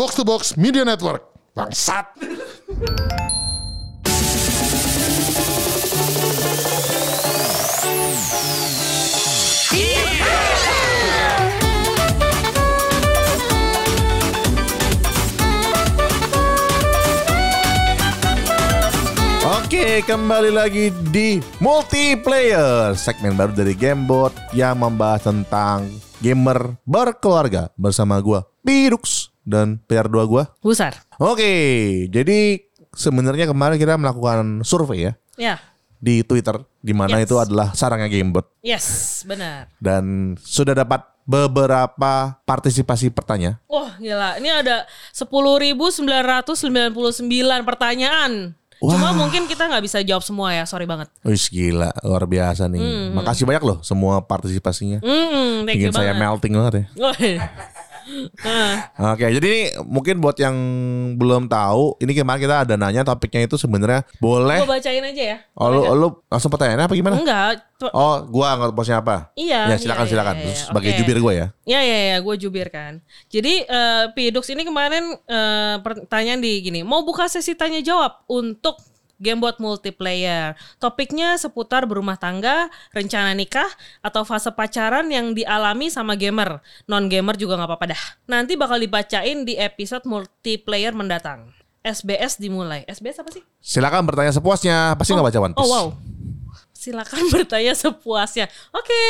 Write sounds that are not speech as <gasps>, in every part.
Box to Box Media Network. Bangsat. Oke, kembali lagi di multiplayer segmen baru dari Gamebot yang membahas tentang gamer berkeluarga bersama gua Pirux dan PR2 gua. Besar. Oke, jadi sebenarnya kemarin kita melakukan survei ya Ya. di Twitter di mana Yes. itu adalah sarangnya Gamebot Yes, benar. dan sudah dapat beberapa partisipasi pertanyaan. Wah, gila. Ini ada 10.999 pertanyaan. Cuma mungkin kita nggak bisa jawab semua ya, sorry banget. Wih gila, luar biasa nih. Makasih banyak loh semua partisipasinya. Hmm, thank you Bikin saya banget. melting banget ya. Oke, jadi ini mungkin buat yang belum tahu, ini kemarin kita ada nanya topiknya itu sebenarnya boleh. gue bacain aja ya. Oh, lu, lu langsung pertanyaannya apa gimana? Enggak. Oh, gua nggak bosnya apa? Iya, Ya silakan iya, silakan. iya, iya. sebagai Oke. jubir gue ya. Ya ya ya, gue jubir kan. Jadi eh, Pidux ini kemarin eh, pertanyaan di gini, mau buka sesi tanya jawab untuk Gamebot multiplayer. Topiknya seputar berumah tangga, rencana nikah, atau fase pacaran yang dialami sama gamer. Non gamer juga nggak apa-apa dah. Nanti bakal dibacain di episode multiplayer mendatang. SBS dimulai. SBS apa sih? Silakan bertanya sepuasnya. Pasti nggak baca One Piece. Oh wow. Silakan <laughs> bertanya sepuasnya. Oke,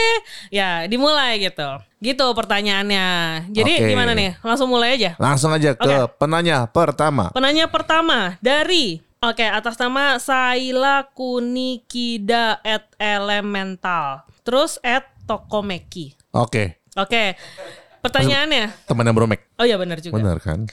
ya dimulai gitu. Gitu pertanyaannya. Jadi Oke. gimana nih? Langsung mulai aja. Langsung aja ke Oke. penanya pertama. Penanya pertama dari Oke, atas nama Saila Kunikida at Elemental. Terus at Tokomeki. Oke, Oke. Pertanyaannya. temannya Bromek. Oh ya benar juga. Benar kan?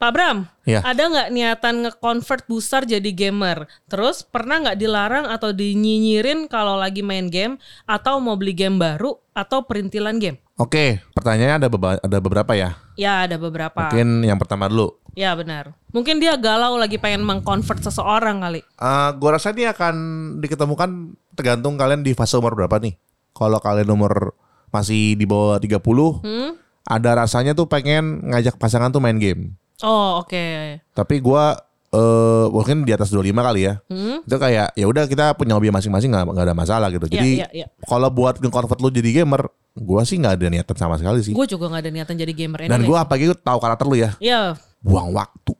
Pak Bram, Iya. ada nggak niatan nge-convert Busar jadi gamer? Terus pernah nggak dilarang atau dinyinyirin kalau lagi main game atau mau beli game baru atau perintilan game? Oke, pertanyaannya ada beba- ada beberapa ya. Ya ada beberapa. Mungkin yang pertama dulu. Ya benar. Mungkin dia galau lagi pengen mengconvert seseorang kali. Eh, gua rasa ini akan diketemukan tergantung kalian di fase umur berapa nih. Kalau kalian umur masih di bawah 30, Hmm? ada rasanya tuh pengen ngajak pasangan tuh main game. Oh oke. Tapi gua eh mungkin di atas 25 kali ya. Hmm? Itu kayak ya udah kita punya hobi masing-masing nggak nggak ada masalah gitu. Iya, Jadi iya, iya. kalau buat nge-convert lu jadi gamer, gua sih nggak ada niatan sama sekali sih. Gue juga nggak ada niatan jadi gamer Dan gua apa gitu tahu karakter lu ya. Ya, Buang waktu.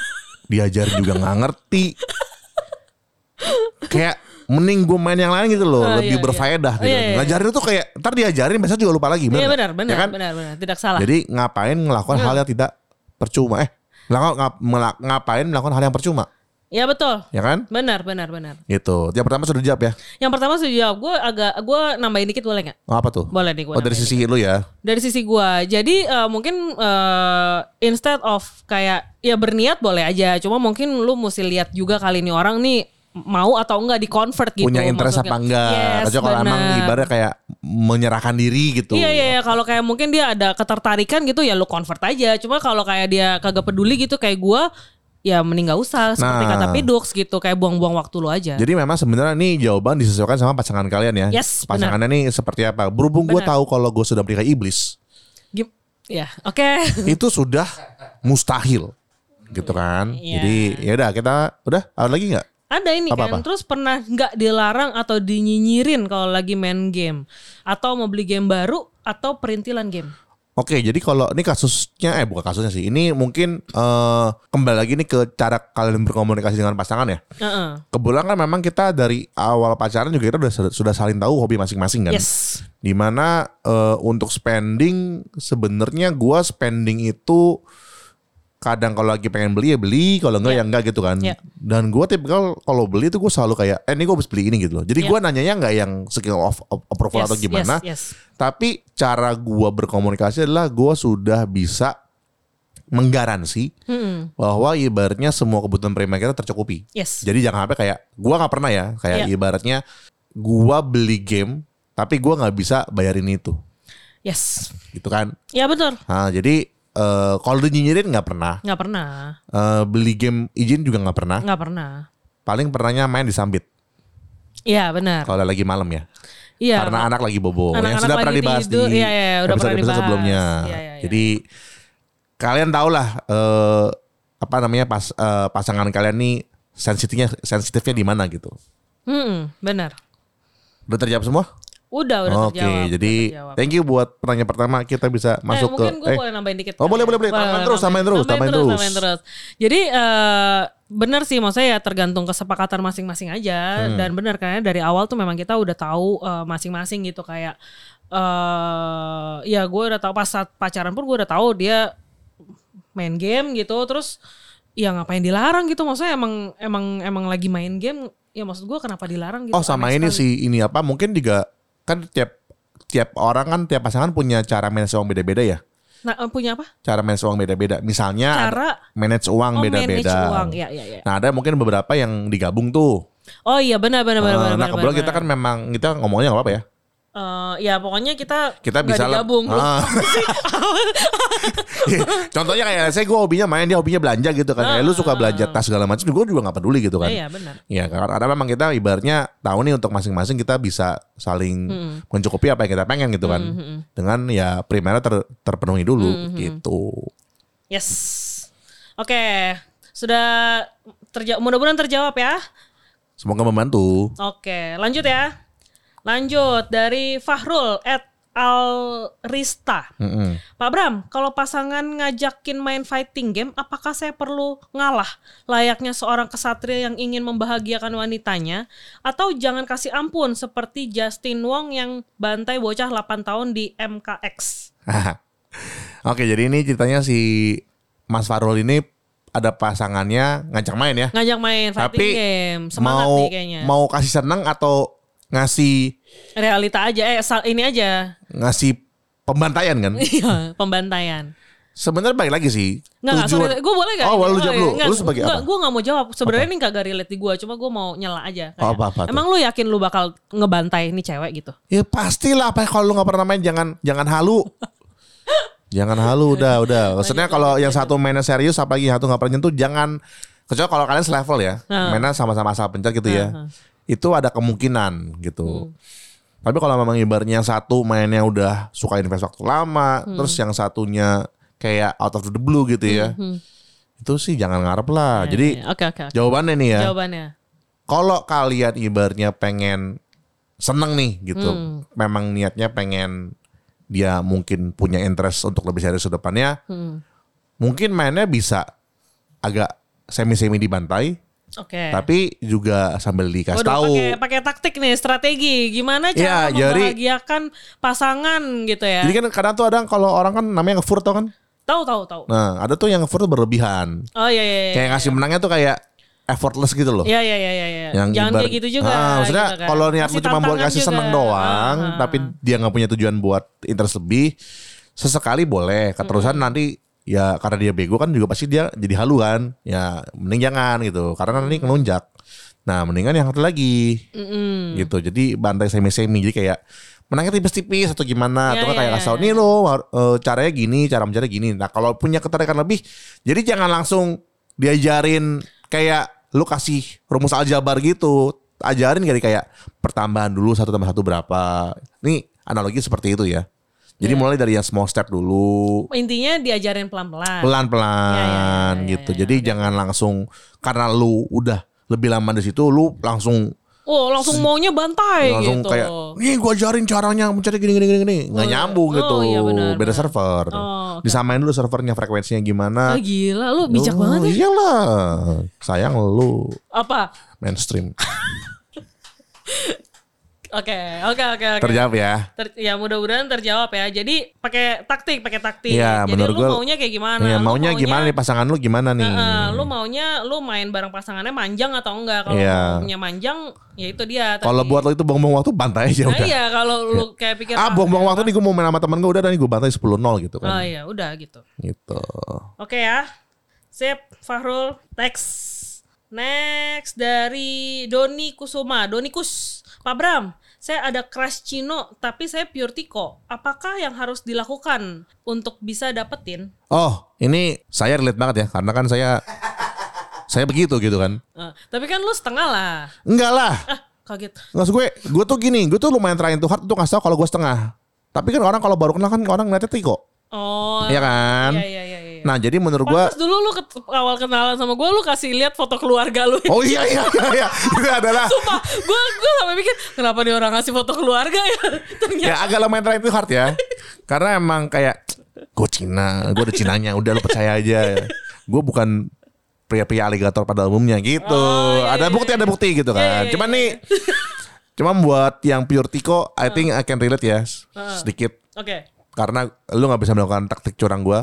<laughs> Diajarin juga nggak ngerti. kayak mending gue main yang lain gitu loh, Oh, lebih iya, berfaedah iya. gitu. Iya, iya, iya. Ngajarin tuh kayak ntar diajarin besok juga lupa lagi. iya nggak? benar, benar, Ya kan? benar, benar. Tidak salah. Jadi ngapain melakukan hal yang tidak percuma? Eh, melakukan ngap- ngapain melakukan hal yang percuma? ya betul. Ya kan? Benar, benar, benar. Gitu. Yang pertama sudah dijawab ya. Yang pertama sudah jawab. Gue agak, gue nambahin dikit boleh nggak? Oh, apa tuh? Boleh nih gue. Oh dari sisi lu ya. dari sisi gua jadi eh, mungkin eh, instead of kayak ya berniat boleh aja cuma mungkin lu mesti lihat juga kali ini orang nih mau atau enggak di convert gitu Punya interest maksudnya. apa enggak? yes, kalau emang ibaratnya kayak menyerahkan diri gitu. Iya iya iya. kalau kayak mungkin dia ada ketertarikan gitu ya lu convert aja. Cuma kalau kayak dia kagak peduli gitu kayak gua ya mending gak usah seperti Nah. kata Pidux gitu kayak buang-buang waktu lu aja. Jadi memang sebenarnya nih jawaban disesuaikan sama pasangan kalian ya. Yes, Pasangannya nih seperti apa? Berhubung gue tahu kalau gue sudah menikah iblis, Gim- ya, oke. <laughs> itu sudah mustahil, gitu kan? Iya. Jadi ya udah kita udah ada lagi nggak? Ada ini Apa-apa? kan, terus pernah nggak dilarang atau dinyinyirin kalau lagi main game atau mau beli game baru atau perintilan game. Oke, jadi kalau ini kasusnya, eh bukan kasusnya sih, ini mungkin eh kembali lagi nih ke cara kalian berkomunikasi dengan pasangan ya. Heeh. Kebetulan kan memang kita dari awal pacaran juga kita udah sudah saling tahu hobi masing-masing kan. Yes. Di mana eh, untuk spending sebenarnya gua spending itu kadang kalau lagi pengen beli ya beli, kalau enggak Iya. ya enggak gitu kan. Iya. Dan gua tipikal kalau beli itu gue selalu kayak, eh ini gue harus beli ini gitu loh. Jadi Iya. gua nanyanya nggak yang skill of, approval Yes, atau gimana. Yes, yes. Tapi cara gua berkomunikasi adalah gua sudah bisa menggaransi Mm-mm. bahwa ibaratnya semua kebutuhan primer kita tercukupi. Yes. Jadi jangan sampai kayak gua nggak pernah ya kayak Iya. ibaratnya gua beli game tapi gua nggak bisa bayarin itu Yes. gitu kan. Ya betul. Nah, jadi eh, kalau dinyinyirin nggak pernah. Nggak pernah. Eh, beli game izin juga nggak pernah. Nggak pernah. Paling pernahnya main di Sambit Iya benar. kalau lagi malam ya. Iya. Karena anak lagi bobo yang Anak-anak sudah pernah dibahas di iya, iya, udah pernah episode-episode dibahas. sebelumnya. Iya, iya, iya. Jadi kalian tau lah eh, apa namanya pas eh, pasangan kalian nih sensitifnya sensitifnya di mana gitu. Hmm, benar. Udah terjawab semua? Udah, udah Oke, terjawab. jadi terjawab. thank you buat pertanyaan pertama kita bisa masuk eh, mungkin ke gue boleh nambahin dikit. Oh, boleh, boleh, boleh. Tambahin terus, tambahin terus, tambahin terus. tambahin terus. Jadi eh benar sih maksudnya ya tergantung kesepakatan masing-masing aja Hmm. dan benar karena dari awal tuh memang kita udah tahu eh, masing-masing gitu kayak eh ya gue udah tahu pas saat pacaran pun gue udah tahu dia main game gitu terus ya ngapain dilarang gitu maksudnya emang emang emang lagi main game ya maksud gue kenapa dilarang gitu Oh sama ini sekali. sih ini apa mungkin juga kan tiap tiap orang kan tiap pasangan punya cara manage uang beda-beda ya. nah eh, punya apa Cara manage uang beda-beda. Misalnya cara manage uang oh beda-beda. manage uang ya ya ya Nah ada mungkin beberapa yang digabung tuh. oh iya benar benar benar Eh, benar nah benar, kebetulan benar, kita kan memang kita ngomongnya nggak apa-apa ya. Eh, ya pokoknya kita Kita bisa belum. Ah. <laughs> Contohnya kayak saya gue hobinya main dia hobinya belanja gitu kan. Kayak lu suka belanja tas segala macam, gue juga nggak peduli gitu kan. Iya benar. Iya, karena memang kita ibaratnya tahu nih untuk masing-masing kita bisa saling mencukupi apa yang kita pengen gitu kan. Dengan ya primernya ter- terpenuhi dulu gitu. Yes. Oke, sudah terjawab. Mudah-mudahan terjawab ya. Semoga membantu. Oke, lanjut ya. Lanjut dari Fahrul at Alrista. Mm-mm. Pak Bram, kalau pasangan ngajakin main fighting game, apakah saya perlu ngalah layaknya seorang kesatria yang ingin membahagiakan wanitanya? Atau jangan kasih ampun seperti Justin Wong yang bantai bocah 8 tahun di MKX? <laughs> Oke, jadi ini ceritanya si Mas Farul ini ada pasangannya ngajak main ya. Ngajak main fighting Tapi game. Semangat mau nih kayaknya. mau kasih seneng atau ngasih Realita aja, eh sal- ini aja. ngasih pembantaian kan? <laughs> Iya, pembantaian. Sebenarnya baik lagi sih. Nggak, nggak, sorry, gue boleh gak? Oh, lu jawab dulu. Lu sebagai apa? Gue gak mau jawab. Sebenarnya ini kagak relate di gue, cuma gue mau nyela aja. Oh, apa-apa tuh? Emang lu yakin lu bakal ngebantai nih cewek gitu? Ya pastilah apa kalau lu nggak pernah main jangan jangan halu. <laughs> jangan halu udah udah. Maksudnya kalau yang satu mainnya serius apalagi yang satu nggak pernah nyentuh jangan kecuali kalau kalian selevel ya. Mainnya sama-sama asal pencet gitu ya. Itu ada kemungkinan gitu. Tapi kalau memang ibaratnya yang satu mainnya udah suka invest waktu lama, terus yang satunya kayak out of the blue gitu ya. Itu sih jangan ngarep lah. Jadi Iya, Oke, oke. oke. jawabannya nih ya. Jawabannya. kalau kalian ibaratnya pengen seneng nih gitu, Hmm. memang niatnya pengen dia mungkin punya interest untuk lebih serius ke depannya, Hmm. mungkin mainnya bisa agak semi-semi dibantai, Oke. tapi juga sambil dikasih Waduh, tahu. pakai pakai taktik nih, strategi. Gimana cara Iya, jadi- membahagiakan pasangan gitu ya? Jadi kan kadang tuh ada kalau orang kan namanya ngefur tau kan? Tahu, tahu, tahu. Nah, ada tuh yang ngefur tuh berlebihan. Oh iya, iya, iya. Kayak ngasih menangnya tuh kayak effortless gitu loh. Iya, iya, iya, iya. iya. yang Jangan ibarat- kayak gitu juga. Ah, maksudnya gitu kan. kalau niat lu cuma buat kasih juga. seneng doang, Ah, ah. tapi dia nggak punya tujuan buat interest lebih, sesekali boleh. Keterusan nanti ya karena dia bego kan juga pasti dia jadi halu kan. Ya mending jangan gitu, karena nanti ngelunjak. Nah mendingan yang satu lagi Mm-mm. gitu. Jadi bantai semi-semi jadi kayak menangnya tipis-tipis atau gimana Iya, atau iya, kayak kasih tau iya. nih lo eh, caranya gini cara mencaranya gini nah kalau punya ketertarikan lebih jadi jangan langsung diajarin kayak lu kasih rumus aljabar gitu ajarin kali kayak pertambahan dulu satu tambah satu berapa ini analogi seperti itu ya jadi Iya. mulai dari yang small step dulu Intinya diajarin pelan-pelan. pelan-pelan Iya, iya, iya, iya, gitu iya, jadi jangan langsung karena lu udah lebih lama di situ lu langsung Oh, langsung maunya bantai langsung gitu. kayak nih gua ajarin caranya mencari gini gini gini gini nggak Oh, nyambung oh, gitu iya benar, beda benar. server Oh, oke. disamain dulu servernya frekuensinya Ah, gimana gila, lu bijak Oh, banget ya. iyalah sayang lu Apa? mainstream <laughs> Oke, oke, oke, oke. terjawab ya Ter- ya mudah-mudahan terjawab ya. Jadi pakai taktik, pakai taktik. Iya, Jadi lu gua- maunya kayak gimana? Iya, Lu maunya gimana nih pasangan lu gimana nih Heeh, lu maunya lu main bareng pasangannya manjang atau enggak? Kalau Iya. maunya manjang, ya itu dia. kalau buat lo itu buang-buang waktu bantai aja Nah, udah iya, kalau lu kayak pikir ah buang-buang waktu nih gue mau main sama temen gue udah dan gue bantai 10-0 gitu Oh kan iya, udah gitu. gitu Oke ya. Sip, Fahrul. Next. Next dari Doni Kusuma. Doni Kus. Pak Bram, saya ada crush Cino tapi saya pure Tiko. Apakah yang harus dilakukan untuk bisa dapetin? oh ini saya relate banget ya karena kan saya saya begitu gitu kan Eh, tapi kan lu setengah lah. enggak lah Ah, kaget. Nggak gue, gue tuh gini, gue tuh lumayan trying to hard tuh ngasih tau kalau gue setengah. Tapi kan orang kalau baru kenal kan orang ngeliatnya tiko. Oh. Iya kan? Iya, iya. iya. Nah, jadi menurut gua Pantes dulu lu ket- awal kenalan sama gue, lu kasih lihat foto keluarga lu. Oh iya iya iya, iya. Itu adalah Sumpah, gue gue sampai mikir kenapa nih orang ngasih foto keluarga ya? <laughs> Ternyata ya agak lumayan try to hard ya. Karena emang kayak gue Cina, gue ada Cinanya, udah lu percaya aja. Gue bukan pria-pria aligator pada umumnya gitu. Oh, iya, ada iya, bukti iya. ada bukti gitu Iya, kan. iya, Cuman iya, nih Cuman buat yang pure Tiko, I think I can relate ya sedikit. Oke. Karena lu nggak bisa melakukan taktik curang gue.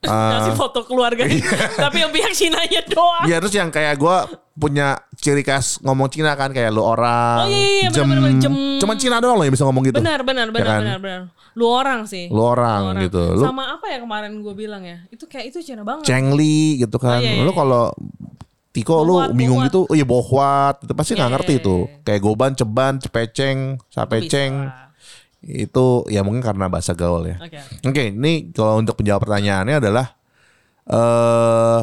Kasih <laughs> foto keluarga <laughs> Tapi yang pihak Cinanya doang. Ya terus yang kayak gue punya ciri khas ngomong Cina kan kayak lu orang, Oh, iya, iya, jem. bener-bener jem. Cuman Cina doang loh yang bisa ngomong gitu. Benar, benar, benar, kan? benar, benar. Lu orang sih. Lu orang, gitu. Lu Sama apa ya kemarin gue bilang ya? Itu kayak itu Cina banget. Cengli gitu kan. Oh, iya, iya, Lu iya. kalau Tiko lu bingung gitu, oh iya bohwat, itu pasti nggak Iya, ngerti iya, itu. iya. Kayak goban, ceban, cepeceng, sapeceng. Bisa. Itu ya mungkin karena bahasa gaul ya. Oke. Oke, ini kalau untuk menjawab pertanyaannya adalah eh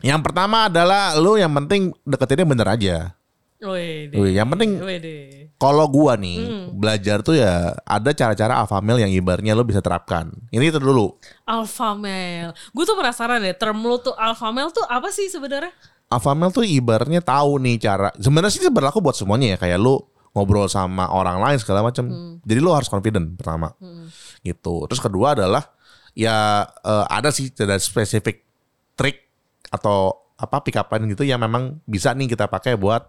yang pertama adalah lu yang penting deketinnya bener aja. Wede. Wih, yang penting Wede. kalau gua nih Hmm. belajar tuh ya ada cara-cara alpha male yang ibarnya lu bisa terapkan. Ini itu dulu. Alpha male. Gue tuh penasaran deh, term lu tuh alpha male tuh apa sih sebenarnya? Alpha male tuh ibarnya tahu nih cara. Sebenarnya sih berlaku buat semuanya ya kayak lu ngobrol sama orang lain segala macam. Jadi lu harus confident pertama. Gitu. Terus kedua adalah ya eh, ada sih ada spesifik trik atau apa pick up line gitu yang memang bisa nih kita pakai buat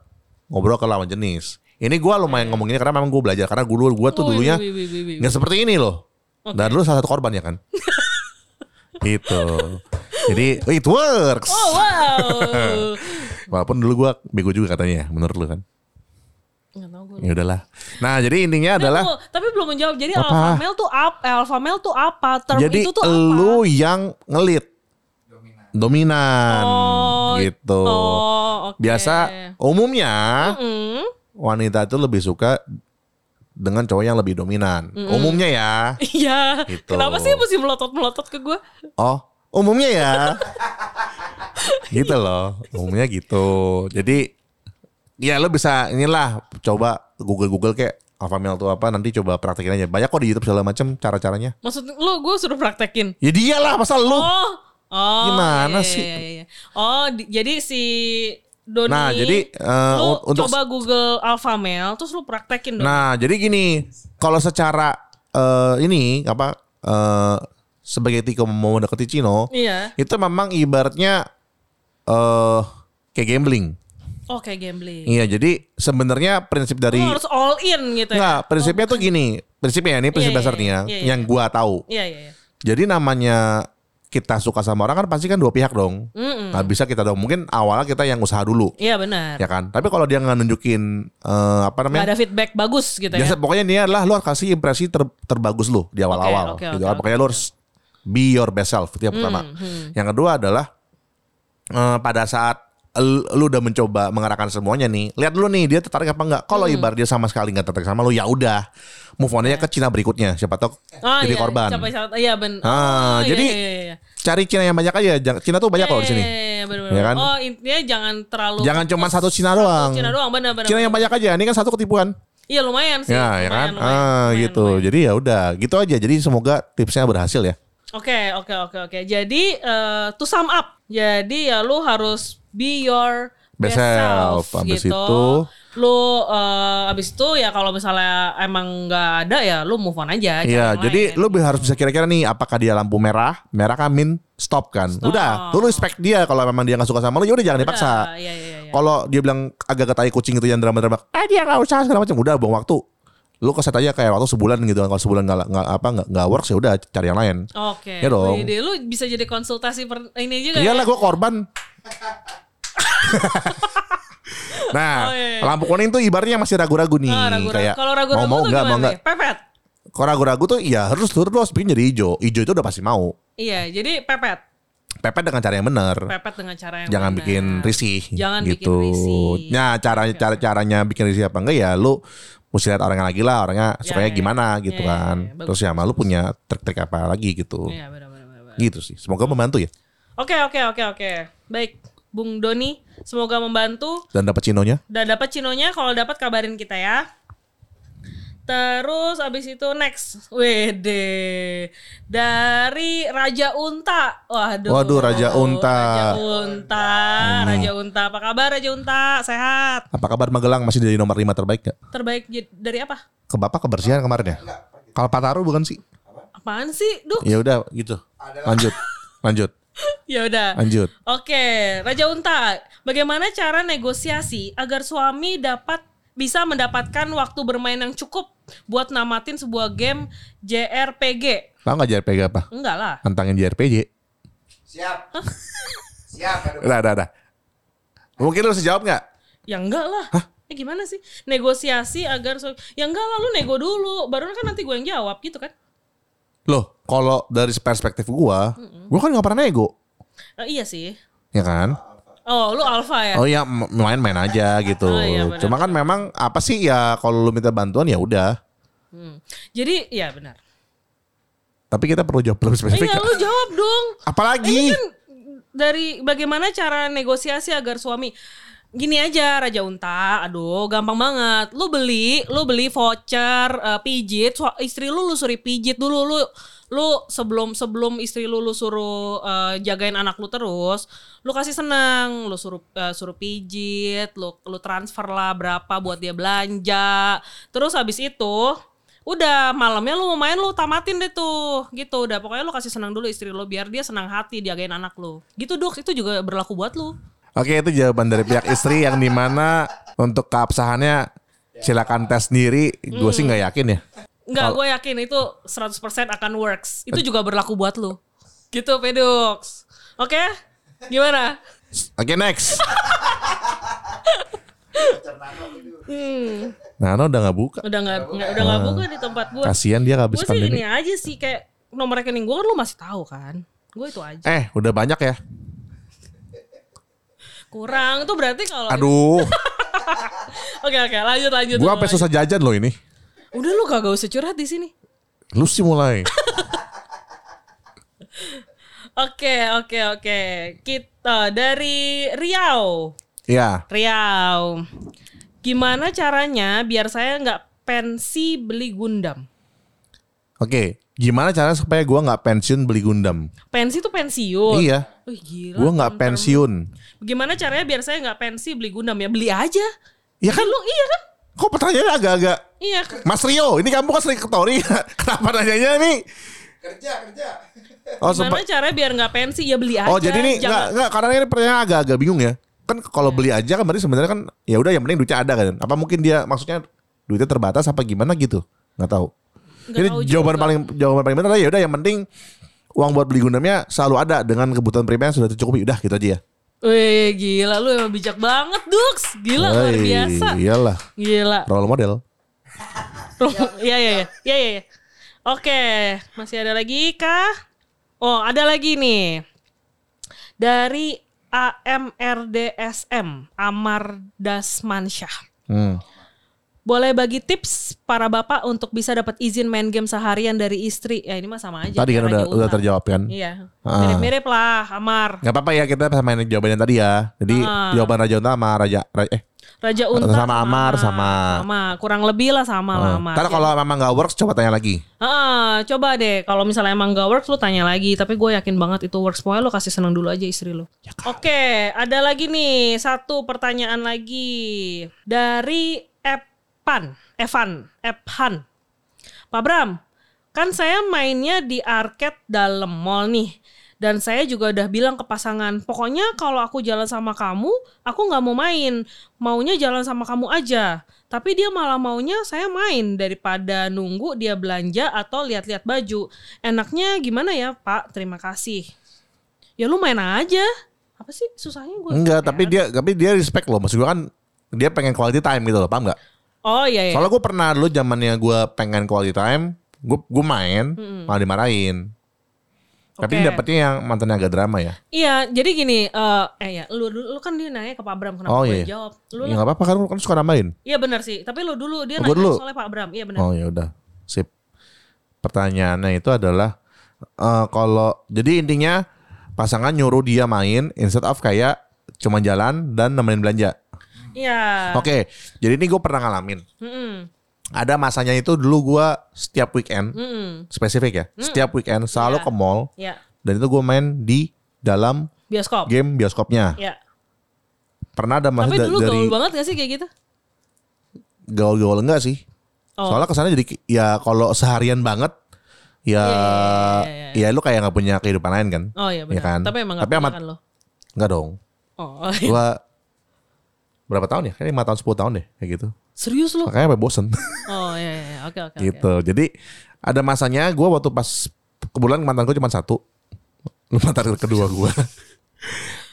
ngobrol ke lawan jenis. Ini gua lumayan ngomong ini karena memang gue belajar karena dulu gua tuh dulunya nggak seperti ini loh. Dan lu salah satu korban ya kan? <laughs> gitu. Jadi it works. Oh wow. <laughs> Walaupun dulu gua bego juga katanya menurut lu kan. Gue. Ya udahlah. Nah, jadi intinya adalah Tunggu, tapi belum menjawab. Jadi Apa? alpha male tuh apa? Alpha male tuh apa? Term jadi itu tuh apa? lu yang ngelit. Dominan. Oh, gitu. Oh, oke. Biasa umumnya Mm. wanita itu lebih suka dengan cowok yang lebih dominan. Umumnya ya. Iya. Gitu. Kenapa sih mesti melotot-melotot ke gue? Oh, umumnya ya. gitu loh. Umumnya gitu. Jadi ya lo bisa inilah coba Google-Google kayak alpha male itu apa nanti coba praktekin aja. Banyak kok di YouTube segala macam cara-caranya. Maksud lu gue suruh praktekin? Ya dialah masa lu. Oh. Oh. Gimana iya, sih? iya, iya, iya. Oh, di- jadi si Doni Nah, jadi, lu un- untuk- coba Google alpha male terus lu praktekin dong. Nah, jadi gini, kalau secara eh, ini apa eh, sebagai Tiko mau mendekati Cino, Iya. itu memang ibaratnya eh kayak gambling. Oh, kayak gambling. Iya, jadi sebenarnya prinsip dari Lu harus all in gitu ya. Enggak, prinsipnya tuh gini. Prinsipnya ini prinsip Iya, iya, dasarnya iya, iya. yang gua tahu. Iya, iya, iya. Jadi namanya kita suka sama orang kan pasti kan dua pihak dong. Mm-mm. Nggak bisa kita dong. Mungkin awalnya kita yang usaha dulu, Iya benar. ya kan? Tapi kalau dia nggak nunjukin eh, apa namanya? ada feedback bagus gitu Biasa ya. pokoknya dia adalah lu harus kasih impresi ter- terbagus lu di awal-awal. oke, gitu oke, kan. Pokoknya lu harus be your best self itu yang pertama. hmm. Yang kedua adalah eh, pada saat lu udah mencoba mengarahkan semuanya nih, lihat dulu nih dia tertarik apa enggak. Kalau Hmm. ibar dia sama sekali nggak tertarik sama lu, ya udah move on aja ke Cina berikutnya. Siapa tahu Oh, jadi iya, korban. Iya ben. Ah, oh, iya, jadi iya, iya, iya. Cari Cina yang banyak aja. Cina tuh banyak loh di sini. Iya, iya, bener, Ya kan? Oh intinya jangan terlalu. Jangan cuma satu Cina doang. Cina doang, benar benar. Cina yang banyak aja. Ini kan satu ketipuan. Iya lumayan sih. Ya, ya kan? lumayan, lumayan, ah, lumayan, gitu. lumayan. Jadi ya udah, gitu aja. Jadi semoga tipsnya berhasil ya. Oke oke oke oke. Jadi eh, to sum up, jadi ya lu harus be your Best self, self. Abis gitu. itu? lu eh, abis itu ya kalau misalnya emang nggak ada ya lu move on aja. Iya, jadi lain. lu harus bisa kira-kira nih apakah dia lampu merah, merah kan min stop kan. Udah, lu respect dia kalau memang dia nggak suka sama lu ya udah jangan dipaksa. Udah, Iya iya iya. Kalau dia bilang agak ketai kucing itu yang drama-drama, eh dia nggak usah segala macam, udah buang waktu. Lu keset aja kayak waktu sebulan gitu kan. Kalau sebulan nggak nggak apa nggak nggak works ya udah cari yang lain. Oke. Ya dong. Wih, lu bisa jadi konsultasi per, ini juga Iyalah ya. gue korban. <laughs> nah, Oh, iya, iya. lampu kuning tuh ibaratnya masih ragu-ragu nih. Ah, ragu-ragu. Kayak Kalau ragu-ragu mau mau tuh nggak gimana mau nggak. nih? Pepet. Kalau ragu-ragu tuh ya harus terus terus bikin jadi hijau. Hijau itu udah pasti mau. Iya, jadi pepet. Pepet dengan cara yang benar. Pepet dengan cara yang Jangan benar. bikin risih. Jangan bikin gitu. risih. Nah, cara cara caranya bikin risih apa enggak ya lu mesti lihat orangnya lagi lah, orangnya sukanya ya, gimana ya. gitu Ya, ya, kan. ya, bagus. Terus ya malu punya trik-trik apa lagi gitu. Iya, benar benar benar. Gitu sih. Semoga membantu ya Oke oke oke oke. Baik, Bung Doni, semoga membantu dan dapat cinonya. dan dapat cinonya kalau dapat kabarin kita ya. Terus abis itu next, Wede dari Raja Unta. Waduh. Waduh, Raja Unta. Raja Unta, Raja Unta. Apa kabar Raja Unta? Sehat? Apa kabar Magelang masih jadi nomor 5 terbaik gak? Terbaik dari apa? Ke Bapak kebersihan kemarin ya? Kalpataru bukan sih? Apaan sih? Duh, Ya udah gitu. Lanjut. <laughs> Lanjut. Ya udah. Lanjut. Oke, Raja Unta, bagaimana cara negosiasi agar suami dapat bisa mendapatkan waktu bermain yang cukup buat namatin sebuah game JRPG? Tahu nggak JRPG apa? Enggak lah. Tantangin JRPG. Siap. Siap. Aduh. Udah, udah, udah. Mungkin lu bisa jawab nggak? Ya enggak lah. Eh gimana sih? Negosiasi agar su- ya enggak lah lu nego dulu, baru kan nanti gue yang jawab gitu kan? Loh, kalau dari perspektif gua, gua kan nggak pernah nego, Eh, iya sih. ya kan? Oh, lu alfa ya? Oh ya m- main-main aja <laughs> gitu. Oh, iya, benar. Cuma kan memang apa sih ya kalau lu minta bantuan ya udah. Hmm. Jadi ya benar. Tapi kita perlu jawab lebih spesifik. Iya, lu jawab dong. Apalagi? Ini kan dari bagaimana cara negosiasi agar suami gini aja Raja Unta, aduh gampang banget. Lu beli, lu beli voucher eh, pijit, istri lu lu suruh pijit dulu lu lu sebelum sebelum istri lu lu suruh eh, jagain anak lu terus, lu kasih senang, lu suruh eh, suruh pijit, lu lu transfer lah berapa buat dia belanja. Terus habis itu Udah malamnya lu mau main lu tamatin deh tuh gitu udah pokoknya lu kasih senang dulu istri lu biar dia senang hati jagain anak lu gitu dok itu juga berlaku buat lu Oke itu jawaban dari pihak istri yang di mana untuk keabsahannya silakan tes sendiri. Gue sih nggak yakin ya. Enggak gue yakin itu 100% akan works. Itu juga berlaku buat lu. Gitu Pedux. Oke? Gimana? Oke next. hmm, Nano udah nggak buka. udah nggak nggak- udah nggak buka di tempat gue Kasian dia habis gue sih pandemi. ini aja sih kayak nomor rekening gue kan lu masih tahu kan? Gue itu aja. Eh udah banyak ya. kurang. Itu berarti kalau Aduh, <laughs> oke oke lanjut lanjut gue sampai susah jajan loh ini. Udah lu kagak usah curhat di sini Lu sih mulai. Oke, oke, oke. Kita dari Riau. Ya, Riau. Gimana caranya biar saya nggak pensi beli Gundam? oke. Gimana caranya supaya gue nggak pensiun beli Gundam? Pensi tuh pensiun. Iya, Wih gila. gue nggak pensiun. Gimana caranya biar saya nggak pensi beli Gundam ya? Beli aja. Ya kan? Lu iya kan? Kok pertanyaannya agak-agak Iya. Mas Rio, ini kamu kan sering ke Tori. <laughs> Kenapa nanyanya nih? Kerja, kerja. Oh, Gimana sempat- caranya biar nggak pensi? Ya beli aja. oh jadi ini enggak Jangan- enggak karena ini pertanyaan agak-agak bingung ya. Kan kalau beli aja kan berarti sebenarnya kan ya udah yang penting duitnya ada kan. Apa mungkin dia maksudnya duitnya terbatas apa gimana gitu? Nggak tahu. Nggak Jadi tahu jawaban juga. paling jawaban paling benar ya udah yang penting uang buat beli Gundamnya selalu ada dengan kebutuhan primer yang sudah tercukupi. Udah gitu aja ya. Wih gila lu emang bijak banget Dux. Gila luar Wey, biasa. Iyalah, Gila. role model. Iya iya iya. Iya iya. iya. Oke, masih ada lagi kah? Oh, ada lagi nih. Dari AMRDSM Amar Dasmansyah. Hmm. Boleh bagi tips para bapak untuk bisa dapat izin main game seharian dari istri? Ya ini mah sama aja. Tadi kan udah udah terjawab kan? Iya. Ah. Mirip-mirip lah, Amar. Nggak apa-apa ya kita sama yang tadi ya. Jadi Ah. jawaban Raja Unta sama Raja, Raja eh Raja Unta Sama Amar, sama- sama kurang lebih lah sama lah Amar. Ntar kalau memang nggak works coba tanya lagi. Ah, coba deh kalau misalnya emang gak works lu tanya lagi tapi gue yakin banget itu works pokoknya lu kasih seneng dulu aja istri lu oke ada lagi nih satu pertanyaan lagi dari Evan Evan Evan. Pak Bram kan saya mainnya di arcade dalam mall nih. Dan saya juga udah bilang ke pasangan pokoknya kalau aku jalan sama kamu aku nggak mau main. Maunya jalan sama kamu aja. Tapi dia malah maunya saya main daripada nunggu dia belanja atau lihat-lihat baju. Enaknya gimana ya pak? Terima kasih. Ya lu main aja. Apa sih susahnya gue Enggak, tapi dia tapi dia respect loh. Maksud gua kan dia pengen quality time gitu loh, paham nggak? Oh iya iya Soalnya gue pernah dulu zamannya gue pengen quality time, gue gue main malah dimarahin. Tapi Oke. dapetnya yang mantannya agak drama ya. iya jadi gini eh eh ya lu, lu lu kan dia nanya ke Pak Bram kenapa Oh, gue iya. jawab lu Ya apa-apa kan lu kan suka nambahin. iya benar sih tapi lu dulu dia Oh, nanya dulu. soalnya Pak Bram iya benar Oh ya udah, sip. Pertanyaannya itu adalah eh, kalau jadi intinya pasangan nyuruh dia main instead of kayak cuma jalan dan nemenin belanja. Iya Oke, jadi ini gue pernah ngalamin. Mm-mm. ada masanya itu dulu gua setiap weekend Mm-mm. spesifik ya setiap weekend selalu Ya. ke mall Ya. dan itu gue main di dalam Bioskop. game bioskopnya Ya. pernah ada masa Tapi da- dulu dari gaul banget gak sih kayak gitu? gaul-gaul enggak sih Oh. soalnya ke sana jadi ya kalau seharian banget ya Iya, iya, iya, ya lu kayak nggak punya kehidupan lain kan Oh iya benar. Iya kan? Tapi emang gak Tapi amat- kan lo. Enggak dong Oh, gua berapa tahun ya kayaknya lima tahun 10 tahun deh kayak gitu serius lo? makanya sampai bosen Oh iya iya, oke oke. oke. gitu jadi ada masanya gua waktu pas kebetulan mantan gue cuma satu lu mantan kedua gua <laughs>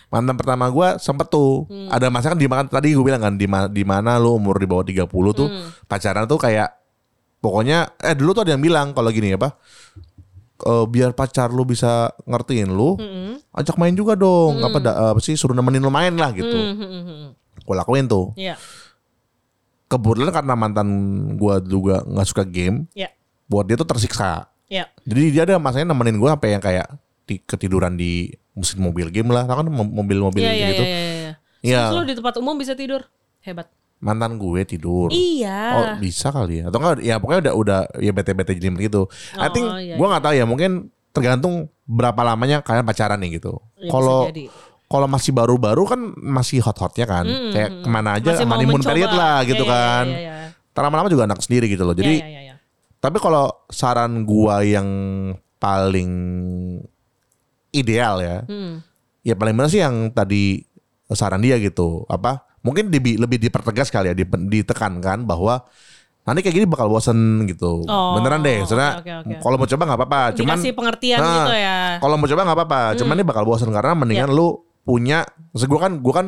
mantan pertama gua sempet tuh Hmm. ada masa kan di mana tadi gue bilang kan di mana di mana lu umur di bawah 30 tuh Hmm. pacaran tuh kayak pokoknya eh dulu tuh ada yang bilang kalau gini apa eh, biar pacar lu bisa ngertiin lu Mm-mm. ajak main juga dong apa da- apa sih suruh nemenin lu main lah gitu Mm, mm, mm, mm. Gue lakuin tuh Iya. kebetulan karena mantan gua juga nggak suka game Iya. buat dia tuh tersiksa Iya. jadi dia ada masanya nemenin gua sampai yang kayak di, ketiduran di mesin mobil game lah kan mo- mobil-mobil Iya iya gitu iya iya. Iya. Terus lo di tempat umum bisa tidur? Hebat. mantan gue tidur Iya. Oh bisa kali ya atau enggak ya pokoknya udah udah ya bete-bete jadi gitu. I Oh, think iya, gue nggak tahu ya mungkin tergantung berapa lamanya kalian pacaran nih gitu. Iya, bisa Kalau. Kalau masih baru-baru kan masih hot-hotnya kan, Mm, kayak mm, ke mana aja Masih honeymoon period lah gitu Iya, iya, kan. Iya iya. Ntar lama-lama juga anak sendiri gitu loh. Jadi Iya, iya, iya. tapi kalau saran gua yang paling ideal ya, Hmm. ya paling benar sih yang tadi saran dia gitu apa mungkin dibi- lebih dipertegas kali ya ditekankan bahwa nanti kayak gini bakal bosen gitu Oh, beneran deh soalnya oke, oke, oke. kalau mau coba nggak apa-apa cuman Dikasih pengertian Nah, gitu ya. kalau mau coba nggak apa-apa cuman ini bakal bosen karena mendingan lu punya gua kan gua kan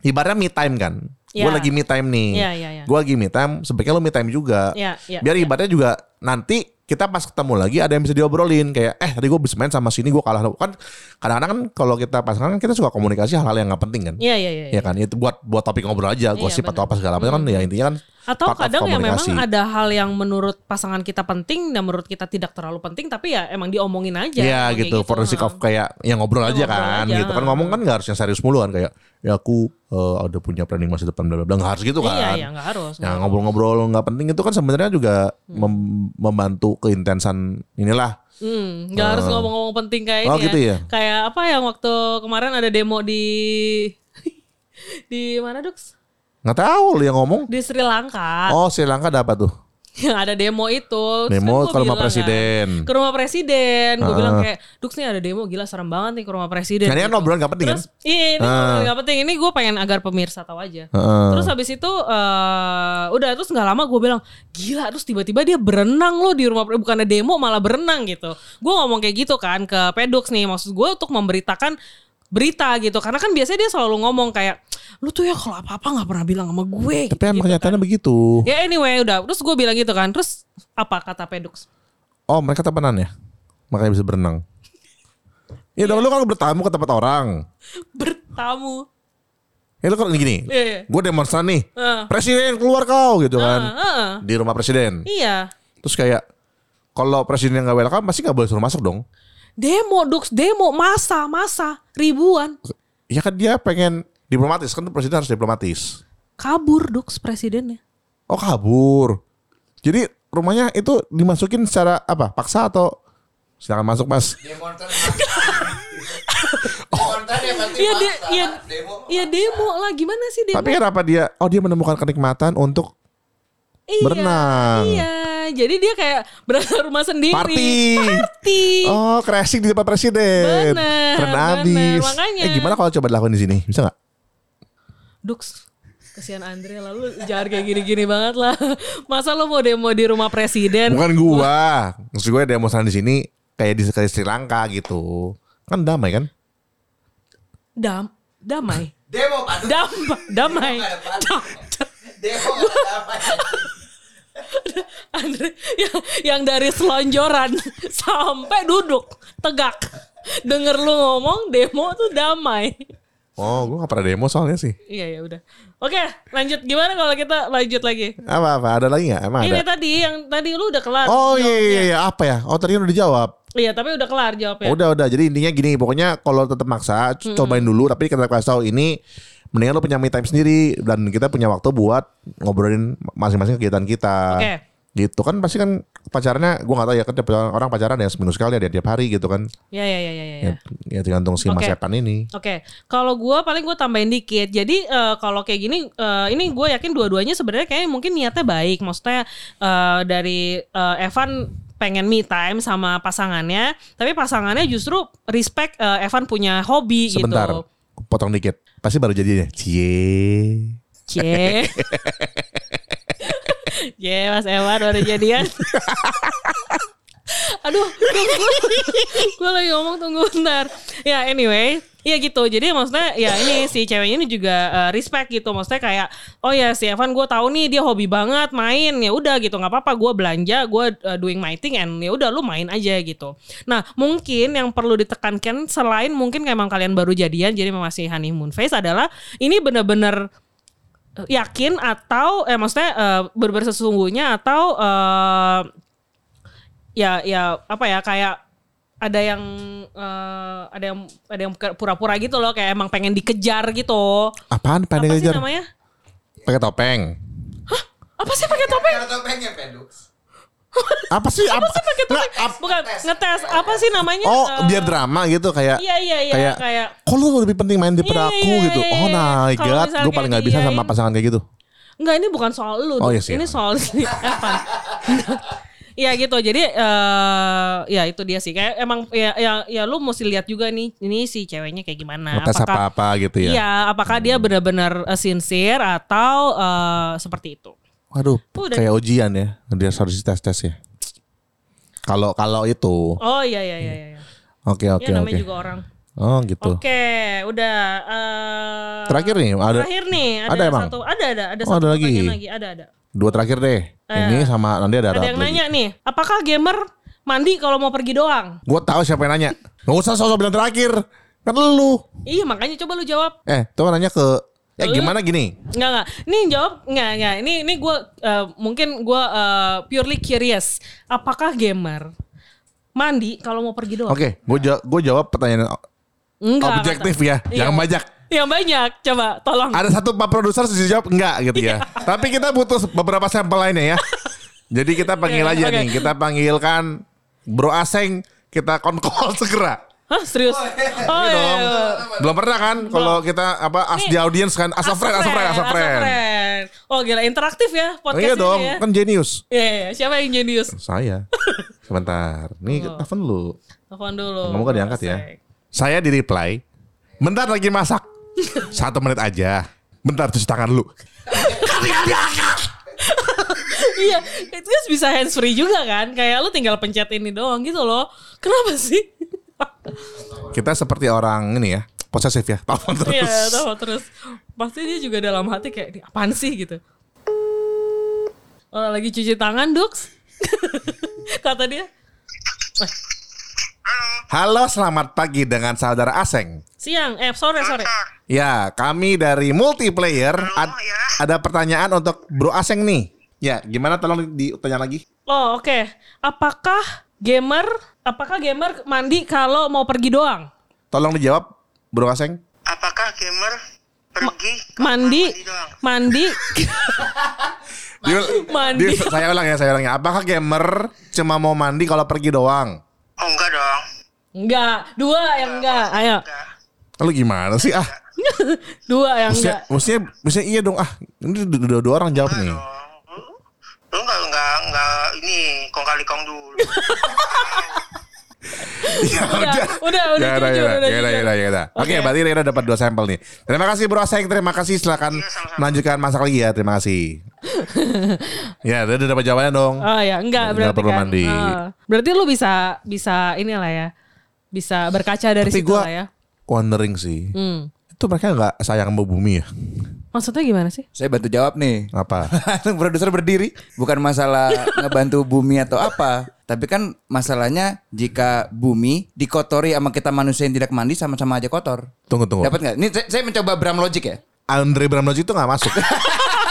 ibaratnya me time kan gua Ya. lagi me time nih Iya iya iya. gua lagi me time sebaiknya lu me time juga Iya iya. biar ibaratnya juga nanti kita pas ketemu lagi ada yang bisa diobrolin kayak eh tadi gue bisa main sama sini gue kalah kan kadang-kadang kan kalau kita pasangan kan kita suka komunikasi hal-hal yang nggak penting kan Iya iya iya. ya kan itu buat buat topik ngobrol aja gosip benar. atau apa segala macam kan ya intinya kan Atau kadang ya memang ada hal yang menurut pasangan kita penting dan menurut kita tidak terlalu penting tapi ya emang diomongin aja. Iya Emang kayak gitu, for the sake of kayak yang ngobrol aja ngobrol kan aja. gitu kan ngomong kan nggak harus yang serius mulu kan kayak ya aku eh, ada punya planning masa depan bla bla bla nggak harus gitu kan. Iya iya nggak harus. Yang ngobrol-ngobrol nggak penting itu kan sebenarnya juga mem- membantu keintensan inilah. Hmm, nggak harus ngomong-ngomong penting kayak Oh, ini gitu ya? Kayak apa yang waktu kemarin ada demo di <laughs> di mana Dux? Nggak tahu lu yang ngomong. Di Sri Lanka. Oh Sri Lanka ada apa tuh? Yang <laughs> ada demo itu. Demo kan gua ke rumah bilang kan, presiden. ke rumah presiden. Gue Ah. bilang kayak, Dux nih ada demo gila serem banget nih ke rumah presiden. Kan gitu. obrolan nggak penting Terus, kan? iya ini obrolan nggak penting. Ini gue pengen agar pemirsa tahu aja. Heeh. Terus habis itu eh udah terus nggak lama gue bilang gila terus tiba-tiba dia berenang loh di rumah bukannya demo malah berenang gitu. Gue ngomong kayak gitu kan ke Pedux nih maksud gue untuk memberitakan berita gitu karena kan biasanya dia selalu ngomong kayak lu tuh ya kalau apa-apa nggak pernah bilang sama gue. Tapi gitu, emang gitu kenyataannya kan. begitu. Ya anyway udah terus gue bilang gitu kan terus apa kata Pedux? Oh mereka temenan ya? Makanya bisa berenang. Ya dong lu kan bertamu ke tempat orang. Bertamu. Ya lu kan gini. Iya, iya. Gue demonstran nih. Heeh. Presiden keluar kau gitu kan. Heeh, heeh. Di rumah presiden. Iya. Terus kayak kalau presiden yang gak welcome pasti gak boleh suruh masuk dong. Demo Dux, demo masa, masa ribuan. Ya kan dia pengen diplomatis kan presiden harus diplomatis. Kabur Dux presidennya. Oh kabur. Jadi rumahnya itu dimasukin secara apa? Paksa atau silakan masuk mas? Ya pasti <laughs> Iya, de- iya, Demo. iya demo lah. Gimana sih demo? Tapi kenapa dia? Oh dia menemukan kenikmatan untuk iya, berenang. Iya, jadi dia kayak berasa rumah sendiri. Party. Party. Oh crashing di tempat presiden. Bener, Keren bener. abis. Makanya. Eh gimana kalau coba dilakuin di sini? Bisa nggak? Dux, kasihan Andre lalu jangan kayak gini-gini banget lah. Masa lo mau demo di rumah presiden? Bukan gua. Maksud gue demonstran di sini kayak di kayak Sri Lanka gitu. Kan damai kan? Dam, damai. Demo Pak. Dam, damai. Demo. <laughs> Dam, Demo ada apa ya. <laughs> Andre yang, yang dari selonjoran <laughs> sampai duduk tegak. Denger lu ngomong demo tuh damai. Oh, gua gak pernah demo soalnya sih. Iya ya udah. Oke, lanjut gimana kalau kita lanjut lagi? Apa apa? Ada lagi nggak? Emang Ini ada? tadi yang tadi lu udah kelar. Oh iya iya iya apa ya? Oh tadi kan udah dijawab. Iya, tapi udah kelar jawabnya. Udah udah. Jadi intinya gini, pokoknya kalau tetap maksa, c- cobain dulu. Tapi kita kasih tahu ini mendingan lu punya me time sendiri dan kita punya waktu buat ngobrolin masing-masing kegiatan kita. Oke. Gitu kan pasti kan pacarannya gue nggak tahu ya kan orang pacaran ya seminggu sekali ada tiap hari gitu kan. Ya ya ya ya ya. Ya, ya tergantung si Mas Oke. Epan ini. Oke, kalau gua paling gue tambahin dikit. Jadi eh, kalau kayak gini, eh, ini gue yakin dua-duanya sebenarnya kayak mungkin niatnya baik. Maksudnya eh, dari eh, Evan pengen me time sama pasangannya, tapi pasangannya justru respect eh, Evan punya hobi Sebentar, gitu. Potong dikit. Pasti baru jadinya. Cie. Cie. <laughs> Cie, Mas Evan baru jadian. <laughs> Aduh, gue lagi ngomong tunggu bentar. Ya anyway, ya gitu. Jadi maksudnya ya ini si ceweknya ini juga eh, respect gitu. Maksudnya kayak oh ya si Evan gue tahu nih dia hobi banget main. Ya udah gitu nggak apa-apa. Gue belanja, gue eh, doing my thing and ya udah lu main aja gitu. Nah mungkin yang perlu ditekankan selain mungkin kayak emang kalian baru jadian jadi masih honeymoon phase adalah ini bener-bener yakin atau eh maksudnya eh, benar-benar sesungguhnya atau eh, ya ya apa ya kayak ada yang eh, ada yang ada yang pura-pura gitu loh kayak emang pengen dikejar gitu. Apaan Apa pengen sih namanya? Pakai topeng. Apa sih pakai topeng? Karena topengnya pedux. <laughs> Apa sih? Apa Apa, sih pakai topeng? Ap- Bukan ngetes. Apa sih namanya? oh, Eh, biar drama gitu kayak Iya iya iya kayak, kayak, kok lu lebih penting main daripada Iya, aku iya, gitu. iya, Oh iya. my Kalau god, misalnya gue paling nggak bisa sama pasangan kayak gitu. Enggak ini bukan soal lu. Oh, Dux. iya sih. Ini soal <laughs> si Evan. <laughs> Iya gitu. Jadi eh ya itu dia sih. Kayak emang ya ya, ya lu mesti lihat juga nih ini si ceweknya kayak gimana. Ngetes apa-apa gitu ya. Iya, apakah dia benar-benar eh, sincere atau eh, seperti itu? Waduh, Udah. kayak ujian ya. Dia harus tes-tes ya. Kalau kalau itu. Oh iya iya iya iya. Oke oke ya namanya oke. juga orang. Oh gitu. Oke, udah eh, Terakhir nih, ada Terakhir nih, ada, ada emang? satu ada ada ada Oh, satu ada lagi. lagi, ada ada. Dua terakhir deh. Ini sama nanti ada Ada yang nanya nih, apakah gamer mandi kalau mau pergi doang? Gue tahu siapa yang nanya. Gak usah sosok bilang terakhir. Kan lu. Iya, makanya coba lu jawab. Eh, tuh nanya ke Ya Lu? gimana gini? Enggak enggak. Ini jawab enggak enggak. Ini ini gue mungkin gue purely curious. Apakah gamer mandi kalau mau pergi doang? Oke, gue jawab, gue jawab pertanyaan Enggak. objektif kata- ya, Iya. jangan banyak. Yang banyak. Coba tolong. Ada satu pak produser sih jawab enggak gitu Iya. ya. <laughs> Tapi kita butuh beberapa sampel lainnya ya. Jadi kita panggil aja oke. nih, kita panggilkan Bro Aseng, kita konkol <laughs> segera. Hah, serius? Oh, Iya iya, dong. iya. Belum pernah kan kalau kita apa as di audience kan as a friend, as a friend, as a friend. Oh gila interaktif ya Oh, podcast iya ini dong, ya. kan jenius. Iya, iya. siapa yang jenius? Saya. <laughs> Sebentar. Nih Oh. telepon lu. Telepon dulu. Kamu kan diangkat ya. Saya di reply. Bentar lagi masak. Satu menit aja. Bentar cuci tangan lu. iya, itu kan bisa hands free juga kan. Kayak lu tinggal pencet ini doang gitu loh. Kenapa sih? Kita seperti orang ini ya. Posesif ya. Telepon terus. Iya, tahu terus. Pasti dia juga dalam hati kayak "Ini apaan sih gitu. Oh, lagi cuci tangan, Dux. <laughs> Kata dia. Halo, selamat pagi dengan saudara Aseng. Siang, eh sore sore. Ya, kami dari multiplayer ad- ya. ada pertanyaan untuk Bro Aseng nih. Ya, gimana tolong ditanya lagi? Oh, oke. Apakah gamer apakah gamer mandi kalau mau pergi doang? Tolong dijawab Bro Aseng. Apakah gamer pergi Mandi doang? mandi <laughs> Di- Mandi. di- saya ulang ya, saya ulang ya. Apakah gamer cuma mau mandi kalau pergi doang? Oh enggak dong. enggak, dua yang enggak. Ayo. Enggak. Lalu gimana sih ah? <laughs> Dua yang Maksudnya, enggak. maksudnya, maksudnya iya dong ah. Ini dua, dua orang jawab nih. Dong. Lu enggak enggak enggak ini kong kali kong dulu. <laughs> Ya Udah, udah, udah Ya udah, jujur, ya udah, udah ya udah, ya udah, ya udah. Oke, Oke. berarti Rera dapat dua sampel nih. Terima kasih Bro Aseng, terima kasih. Silakan sama-sama. melanjutkan masak lagi ya. Terima kasih. <laughs> ya, dia udah dapat jawabannya dong. Oh ya, enggak Nggak berarti perlu kan. mandi. Ah. berarti lu bisa bisa inilah ya. Bisa berkaca dari Tapi situ gua lah ya. wondering sih. Hmm. Itu mereka nggak sayang sama bumi ya? Maksudnya gimana sih? Saya bantu jawab nih. Apa? Langsung produser berdiri. Bukan masalah <laughs> ngebantu bumi atau apa. Tapi kan masalahnya jika bumi dikotori sama kita manusia yang tidak mandi sama-sama aja kotor. Tunggu, tunggu. Dapat nggak? Ini saya, mencoba Bram Logic ya. Andre Bramloji itu nggak masuk.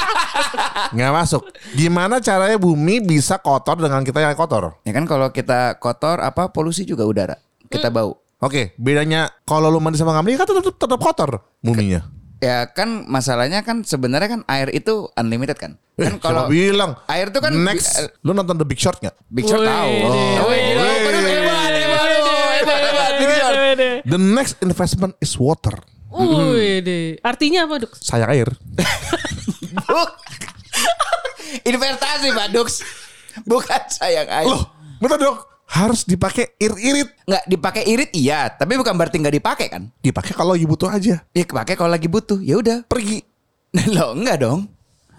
<laughs> nggak masuk. Gimana caranya bumi bisa kotor dengan kita yang kotor? Ya kan kalau kita kotor apa polusi juga udara. Kita bau. Oke, bedanya kalau lu mandi sama mandi kan tetap, tetap kotor buminya. Ya kan masalahnya kan sebenarnya kan air itu unlimited kan. Eh, Kan kalau bilang air itu kan next. Lu nonton The Big Short nggak? Big Shot Wih, tahu. Oh. The next investment is water. Wih deh. Artinya apa, Duk? Sayang air. Investasi Pak Dux. Bukan sayang air. Loh, betul dong. Harus dipakai irit-irit. Nggak dipakai irit iya, tapi bukan berarti nggak dipakai kan? Dipakai kalau lagi butuh aja. Ya pakai kalau lagi butuh. Ya udah. Pergi. <laughs> Loh, enggak dong.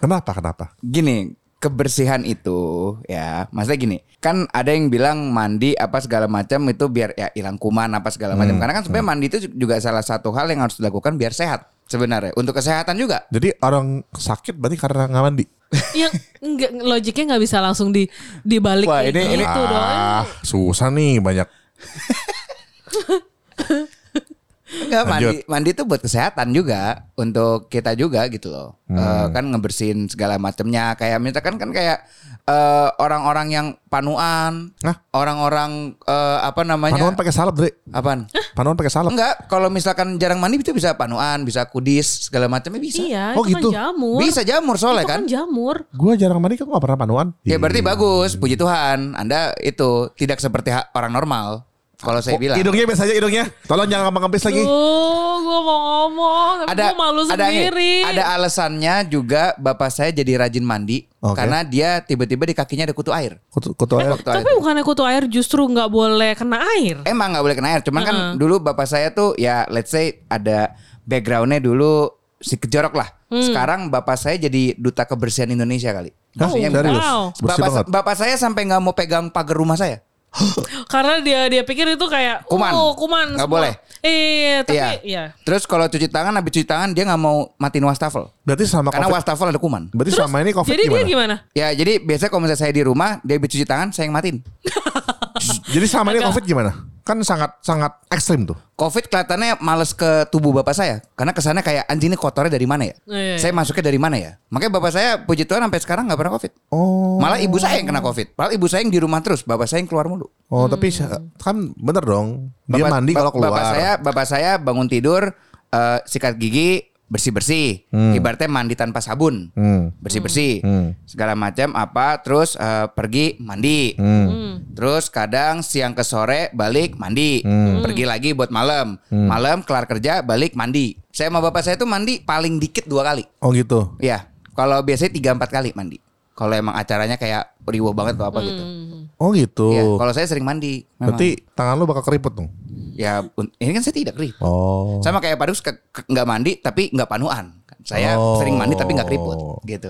Kenapa? Kenapa? Gini, kebersihan itu ya, maksudnya gini, kan ada yang bilang mandi apa segala macam itu biar ya hilang kuman apa segala macam. Karena kan sebenarnya mandi itu juga salah satu hal yang harus dilakukan biar sehat sebenarnya. Untuk kesehatan juga. Jadi orang sakit berarti karena nggak mandi. Yang enggak logiknya nggak bisa langsung di dibalik Wah, ini- ini- gitu dong. Ah, susah nih banyak. <laughs> Enggak, mandi mandi itu buat kesehatan juga untuk kita juga gitu loh. Eh, kan ngebersihin segala macamnya kayak misalkan kan kayak eh, orang-orang yang panuan, orang-orang eh, apa namanya? Panuan pakai salep, Dre. Apaan? Panuan pakai salep. Enggak, kalau misalkan jarang mandi itu bisa panuan, bisa kudis, segala macamnya bisa. Iya, Oh, itu gitu? kan jamur. Bisa jamur soalnya itu kan. kan jamur. Gua jarang mandi kan gak pernah panuan. Ya berarti Ih. bagus, puji Tuhan. Anda itu tidak seperti orang normal. Kalau saya Oh, bilang. Hidungnya biasa aja hidungnya. Tolong jangan ngambang-ngambis lagi. Oh, gue mau ngomong, tapi ada gue malu ada sendiri. ada alasannya juga bapak saya jadi rajin mandi Oke. karena dia tiba-tiba di kakinya ada kutu air. Kutu, kutu air. Kutu air. Tapi bukannya kutu air justru nggak boleh kena air? Emang nggak boleh kena air, cuman kan dulu bapak saya tuh ya let's say ada backgroundnya dulu si kejorok lah. Hmm. Sekarang bapak saya jadi duta kebersihan Indonesia kali. Hah, Maksudnya serius? wow. Bapak, bapak saya sampai nggak mau pegang pagar rumah saya. <gasps> Karena dia dia pikir itu kayak Kuman. Oh, kuman. Nggak semua. boleh. Iya, tapi Iya. ya. Terus kalau cuci tangan habis cuci tangan dia nggak mau matiin wastafel. Berarti sama Karena COVID. wastafel ada kuman. Berarti Terus, sama ini COVID jadi gimana? dia gimana? Ya jadi biasanya kalau misalnya saya di rumah dia habis cuci tangan saya yang matiin. <laughs> <laughs> Jadi sama ini COVID gimana? Kan sangat sangat ekstrim tuh. Covid kelihatannya males ke tubuh bapak saya karena kesannya kayak anjing ini kotornya dari mana ya? Iya, Saya masuknya dari mana ya? Makanya bapak saya puji Tuhan sampai sekarang nggak pernah Covid. Oh. Malah ibu saya yang kena Covid. Padahal ibu saya yang di rumah terus, bapak saya yang keluar mulu. Oh, tapi sa- kan bener dong. Dia Bapak- mandi kalau keluar. Bapak saya, bapak saya bangun tidur eh, sikat gigi bersih bersih. Ibaratnya mandi tanpa sabun. Hmm. Bersih bersih. Hmm. Segala macam apa. Terus eh, pergi mandi. Hmm. Terus kadang siang ke sore balik mandi, Hmm. pergi lagi buat malam, malam kelar kerja balik mandi. Saya sama bapak saya tuh mandi paling dikit dua kali. Oh gitu. Iya, kalau biasanya tiga empat kali mandi. Kalau emang acaranya kayak riuh banget atau apa gitu. Oh gitu. Iya, kalau saya sering mandi. memang. Berarti tangan lu bakal keriput dong. ya ini kan saya tidak keriput. Oh. Sama kayak Pak Dus ke- ke- nggak mandi tapi nggak panuan. Saya Oh. sering mandi tapi nggak keriput gitu.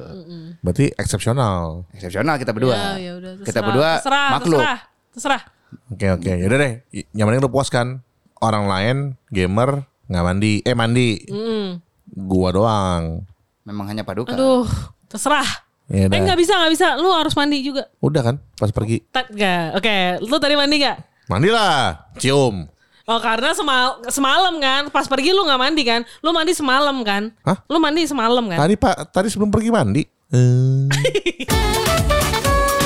Berarti eksepsional. Eksepsional kita berdua. Ya, ya udah, kita terserah, berdua terserah, makhluk. Terserah, terserah. Oke oke. Yaudah deh. Yang penting lu puas kan. Orang lain gamer nggak mandi. Eh mandi. Mm. Gua doang. Memang hanya paduka. Aduh, terserah. Ya Eh nggak bisa nggak bisa, lu harus mandi juga. Udah kan pas pergi. Tak nggak? Oke, lu tadi mandi nggak? Mandilah. Cium. Oh karena semal semalam kan, pas pergi lu nggak mandi kan? Lu mandi semalam kan? Hah? Lu mandi semalam kan? Tadi Pak, tadi sebelum pergi mandi. Eh. <laughs>